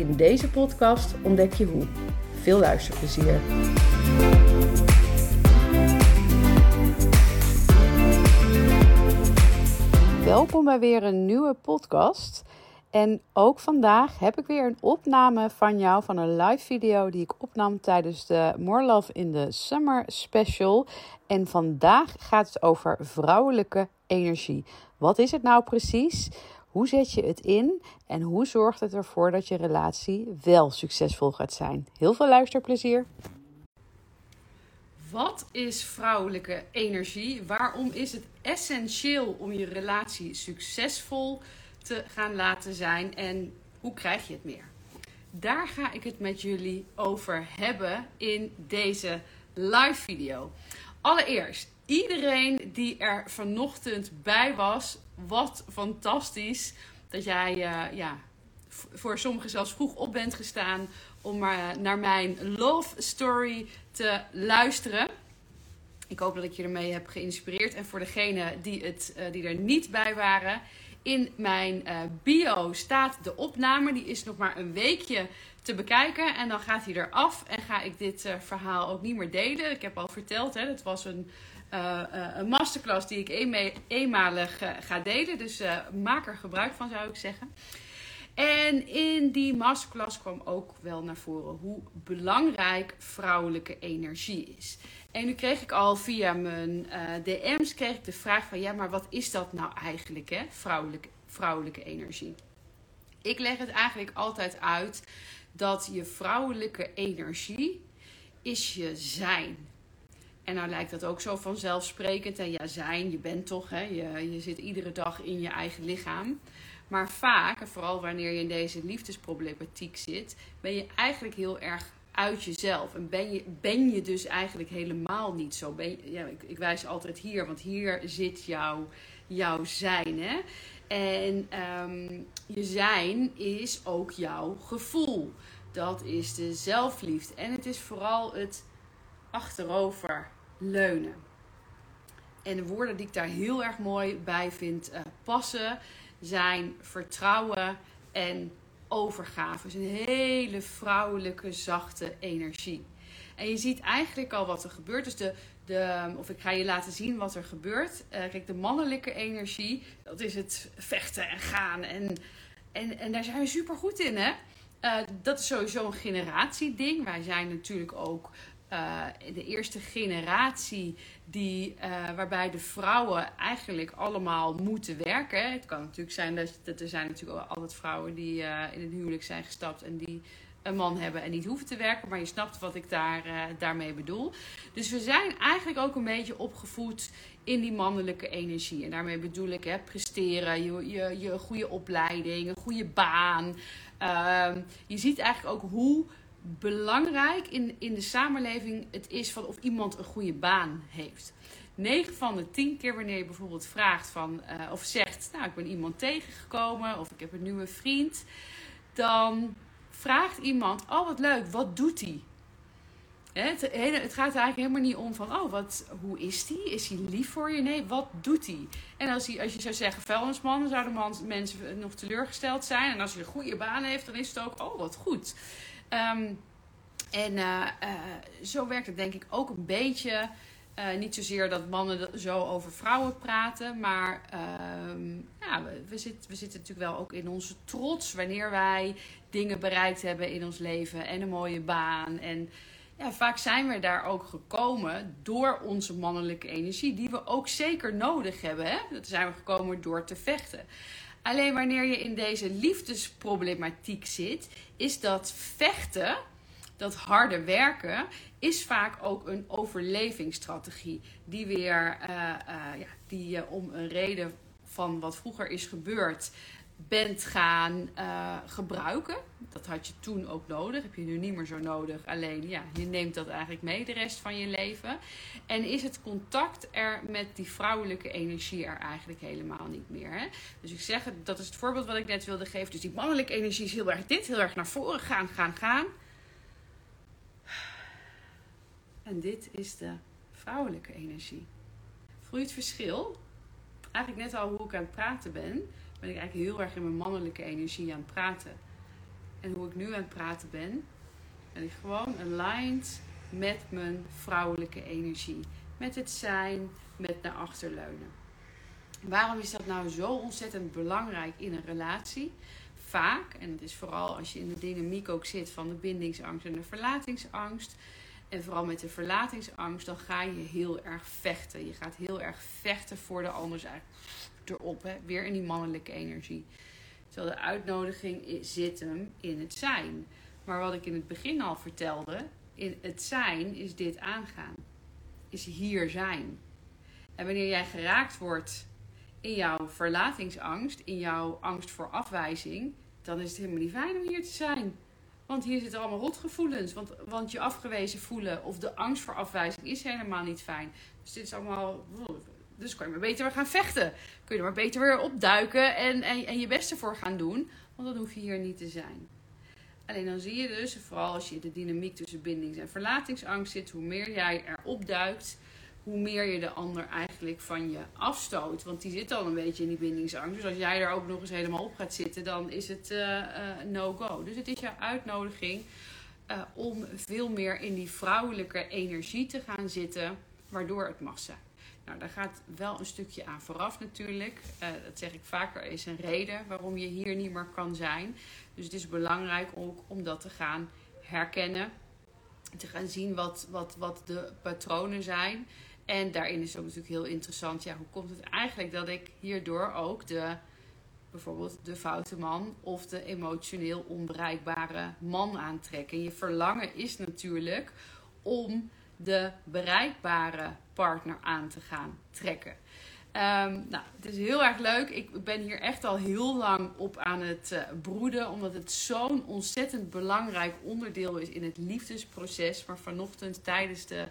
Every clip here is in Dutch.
In deze podcast ontdek je hoe. Veel luisterplezier. Welkom bij weer een nieuwe podcast. En ook vandaag heb ik weer een opname van jou van een live video die ik opnam tijdens de More Love in the Summer special. En vandaag gaat het over vrouwelijke energie. Wat is het nou precies? Hoe zet je het in en hoe zorgt het ervoor dat je relatie wel succesvol gaat zijn? Heel veel luisterplezier. Wat is vrouwelijke energie? Waarom is het essentieel om je relatie succesvol te gaan laten zijn en hoe krijg je het meer? Daar ga ik het met jullie over hebben in deze live video. Allereerst, iedereen die er vanochtend bij was, wat fantastisch dat jij uh, ja, voor sommigen zelfs vroeg op bent gestaan om uh, naar mijn love story te luisteren. Ik hoop dat ik je ermee heb geïnspireerd. En voor degenen die, het, uh, die er niet bij waren, in mijn bio staat de opname. Die is nog maar een weekje te bekijken. En dan gaat hij eraf en ga ik dit verhaal ook niet meer delen. Ik heb al verteld, hè, het was een uh, een masterclass die ik eenme- eenmalig uh, ga delen. Dus maak er gebruik van, zou ik zeggen. En in die masterclass kwam ook wel naar voren hoe belangrijk vrouwelijke energie is. En nu kreeg ik al via mijn DM's kreeg ik de vraag van ja, maar wat is dat nou eigenlijk, hè? Vrouwelijke, vrouwelijke energie. Ik leg het eigenlijk altijd uit dat je vrouwelijke energie is je zijn en nou lijkt dat ook zo vanzelfsprekend. En ja, zijn, je bent toch, hè? Je, je zit iedere dag in je eigen lichaam. Maar vaak, en vooral wanneer je in deze liefdesproblematiek zit, ben je eigenlijk heel erg uit jezelf. En ben je, ben je dus eigenlijk helemaal niet zo. Ben ja, ik, ik, wijs altijd hier, want hier zit jouw, jouw zijn. Hè? En um, je zijn is ook jouw gevoel. Dat is de zelfliefde. En het is vooral het achterover leunen. En de woorden die ik daar heel erg mooi bij vind uh, passen zijn vertrouwen en overgave. Dus een hele vrouwelijke, zachte energie. En je ziet eigenlijk al wat er gebeurt. Dus de, de, of ik ga je laten zien wat er gebeurt. Uh, kijk, de mannelijke energie, dat is het vechten en gaan. En, en, en daar zijn we super goed in, hè? Uh, dat is sowieso een generatieding. Wij zijn natuurlijk ook uh, de eerste generatie die, uh, waarbij de vrouwen eigenlijk allemaal moeten werken. Het kan natuurlijk zijn dat, er zijn natuurlijk altijd vrouwen die uh, in het huwelijk zijn gestapt en die een man hebben en niet hoeven te werken. Maar je snapt wat ik daar, daarmee bedoel. Dus we zijn eigenlijk ook een beetje opgevoed in die mannelijke energie. En daarmee bedoel ik hè, presteren, je, je, je goede opleiding, een goede baan. Ehm, je ziet eigenlijk ook hoe belangrijk in, in de samenleving het is van of iemand een goede baan heeft. 9 van de 10 keer wanneer je bijvoorbeeld vraagt van, uh, of zegt, nou ik ben iemand tegengekomen of ik heb een nieuwe vriend, dan vraagt iemand, oh wat leuk, wat doet hij? Het, het, gaat eigenlijk helemaal niet om van, oh, wat, hoe is die? Is hij lief voor je? Nee, wat doet hij? En als, hij, als je zou zeggen vuilnisman, dan zouden mensen nog teleurgesteld zijn. En als hij een goede baan heeft, dan is het ook, oh, wat goed. Um, en uh, uh, zo werkt het denk ik ook een beetje. Uh, niet zozeer dat mannen zo over vrouwen praten, maar um, ja, we, zit, we zitten natuurlijk wel ook in onze trots wanneer wij dingen bereikt hebben in ons leven en een mooie baan. En ja, vaak zijn we daar ook gekomen door onze mannelijke energie, die we ook zeker nodig hebben. Hè? Dat zijn we gekomen door te vechten. Alleen wanneer je in deze liefdesproblematiek zit, is dat vechten, dat harde werken, is vaak ook een overlevingsstrategie. Die weer, uh, uh, ja, die uh, om een reden van wat vroeger is gebeurd, bent gaan uh, gebruiken. Dat had je toen ook nodig. Heb je nu niet meer zo nodig. Alleen ja, je neemt dat eigenlijk mee de rest van je leven. En is het contact er met die vrouwelijke energie er eigenlijk helemaal niet meer. Hè? Dus ik zeg, dat is het voorbeeld wat ik net wilde geven. Dus die mannelijke energie is heel erg dit, heel erg naar voren gaan, gaan, gaan. En dit is de vrouwelijke energie. Voel je het verschil? Eigenlijk net al hoe ik aan het praten ben ben ik eigenlijk heel erg in mijn mannelijke energie aan het praten. En hoe ik nu aan het praten ben, ben ik gewoon aligned met mijn vrouwelijke energie. Met het zijn, met naar achter leunen. Waarom is dat nou zo ontzettend belangrijk in een relatie? Vaak, en dat is vooral als je in de dynamiek ook zit van de bindingsangst en de verlatingsangst. En vooral met de verlatingsangst, dan ga je heel erg vechten. Je gaat heel erg vechten voor de ander erop. Hè? Weer in die mannelijke energie. Terwijl de uitnodiging zit hem in het zijn. Maar wat ik in het begin al vertelde, in het zijn is dit aangaan. Is hier zijn. En wanneer jij geraakt wordt in jouw verlatingsangst, in jouw angst voor afwijzing, dan is het helemaal niet fijn om hier te zijn. Want hier zitten allemaal rotgevoelens. Want, want je afgewezen voelen of de angst voor afwijzing is helemaal niet fijn. Dus dit is allemaal dus kan je maar beter weer gaan vechten. Kun je er maar beter weer opduiken en, en, je beste voor gaan doen. Want dan hoef je hier niet te zijn. Alleen dan zie je dus, vooral als je de dynamiek tussen bindings- en verlatingsangst zit, hoe meer jij erop duikt, hoe meer je de ander eigenlijk van je afstoot. Want die zit al een beetje in die bindingsangst. Dus als jij er ook nog eens helemaal op gaat zitten, dan is het uh, no-go. Dus het is jouw uitnodiging uh, om veel meer in die vrouwelijke energie te gaan zitten, waardoor het mag zijn. Nou, daar gaat wel een stukje aan vooraf natuurlijk. Uh, dat zeg ik vaker, is een reden waarom je hier niet meer kan zijn. Dus het is belangrijk ook om dat te gaan herkennen. Te gaan zien wat, wat, wat de patronen zijn. En daarin is ook natuurlijk heel interessant. Ja, hoe komt het eigenlijk dat ik hierdoor ook de, bijvoorbeeld de foute man of de emotioneel onbereikbare man aantrek? En je verlangen is natuurlijk om de bereikbare partner aan te gaan trekken. Um, nou, het is heel erg leuk. Ik ben hier echt al heel lang op aan het uh, broeden, omdat het zo'n ontzettend belangrijk onderdeel is in het liefdesproces. Maar vanochtend tijdens de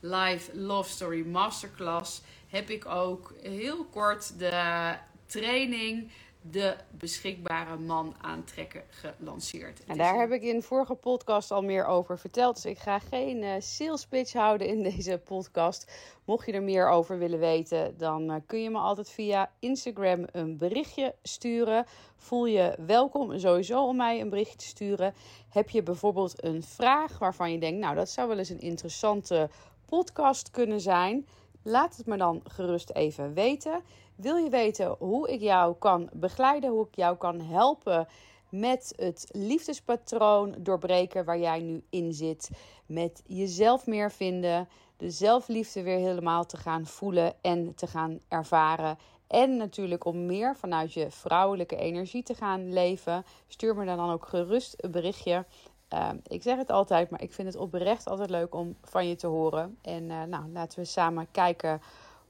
live Love Story Masterclass heb ik ook heel kort de training de beschikbare man aantrekken gelanceerd. En daar heb ik in de vorige podcast al meer over verteld. Dus ik ga geen uh, sales pitch houden in deze podcast. Mocht je er meer over willen weten, dan uh, kun je me altijd via Instagram een berichtje sturen. Voel je welkom sowieso om mij een berichtje te sturen. Heb je bijvoorbeeld een vraag waarvan je denkt, nou dat zou wel eens een interessante podcast kunnen zijn? Laat het me dan gerust even weten. Wil je weten hoe ik jou kan begeleiden, hoe ik jou kan helpen met het liefdespatroon doorbreken waar jij nu in zit, met jezelf meer vinden, de zelfliefde weer helemaal te gaan voelen en te gaan ervaren. En natuurlijk om meer vanuit je vrouwelijke energie te gaan leven. Stuur me dan ook gerust een berichtje. Ehm, ik zeg het altijd, maar ik vind het oprecht altijd leuk om van je te horen. En uh, nou, laten we samen kijken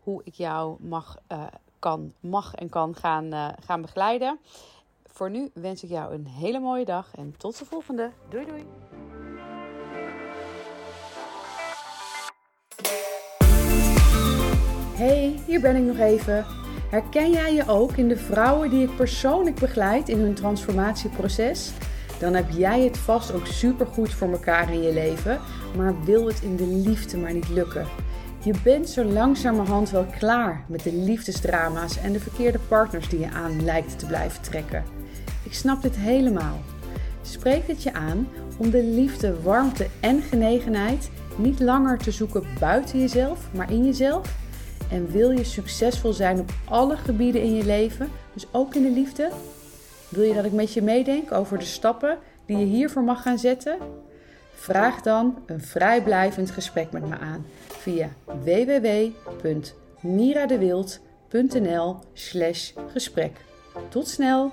hoe ik jou mag uh, kan, mag en kan gaan, uh, gaan begeleiden. Voor nu wens ik jou een hele mooie dag en tot de volgende. Doei doei! Hey, hier ben ik nog even. Herken jij je ook in de vrouwen die ik persoonlijk begeleid in hun transformatieproces? Dan heb jij het vast ook supergoed voor elkaar in je leven, maar wil het in de liefde maar niet lukken. Je bent zo langzamerhand wel klaar met de liefdesdrama's en de verkeerde partners die je aan lijkt te blijven trekken. Ik snap dit helemaal. Spreek het je aan om de liefde, warmte en genegenheid niet langer te zoeken buiten jezelf, maar in jezelf? En wil je succesvol zijn op alle gebieden in je leven, dus ook in de liefde? Wil je dat ik met je meedenk over de stappen die je hiervoor mag gaan zetten? Vraag dan een vrijblijvend gesprek met me aan via www.miradewild.nl/gesprek. Tot snel!